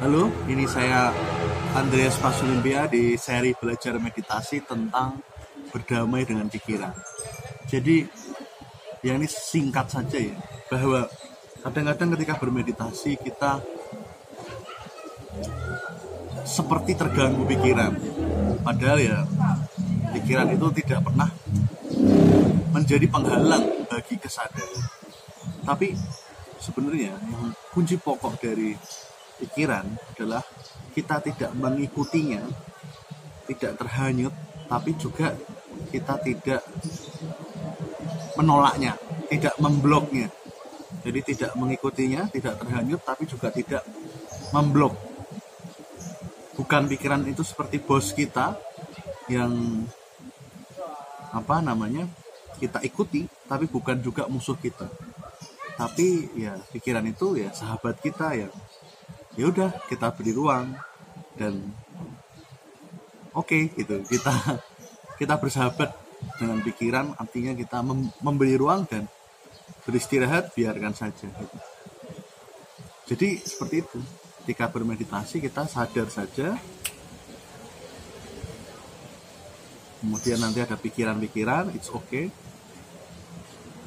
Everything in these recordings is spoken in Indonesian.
Halo, ini saya Andreas Pasulimbia di seri belajar meditasi tentang berdamai dengan pikiran. Jadi, ya ini singkat saja ya, bahwa kadang-kadang ketika bermeditasi kita seperti terganggu pikiran. Padahal ya pikiran itu tidak pernah menjadi penghalang bagi kesadaran. Tapi sebenarnya yang kunci pokok dari pikiran adalah kita tidak mengikutinya, tidak terhanyut, tapi juga kita tidak menolaknya, tidak membloknya. Jadi tidak mengikutinya, tidak terhanyut, tapi juga tidak memblok. Bukan pikiran itu seperti bos kita yang apa namanya kita ikuti, tapi bukan juga musuh kita. Tapi ya pikiran itu ya sahabat kita yang ya udah kita beri ruang. Dan oke okay, gitu. Kita kita bersahabat dengan pikiran artinya kita mem memberi ruang dan beristirahat biarkan saja gitu. jadi seperti itu. Ketika bermeditasi kita sadar saja. Kemudian nanti ada pikiran-pikiran it's okay.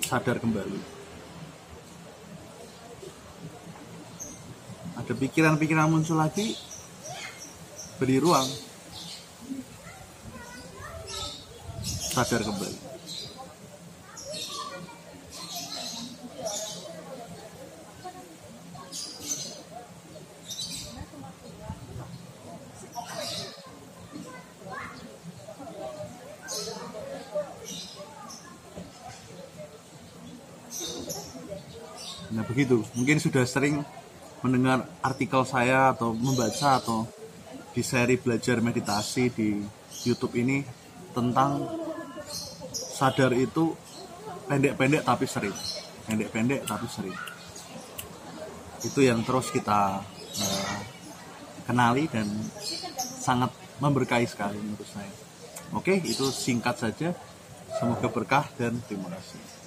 Sadar kembali ada pikiran-pikiran muncul lagi beri ruang. Sadar kembali. Nah begitu, mungkin sudah sering mendengar artikel saya atau membaca atau di seri belajar meditasi di YouTube ini tentang sadar itu pendek-pendek tapi sering. Pendek-pendek tapi sering. Itu yang terus kita uh, kenali dan sangat memberkahi sekali menurut saya. Oke itu singkat saja. Semoga berkah dan terima kasih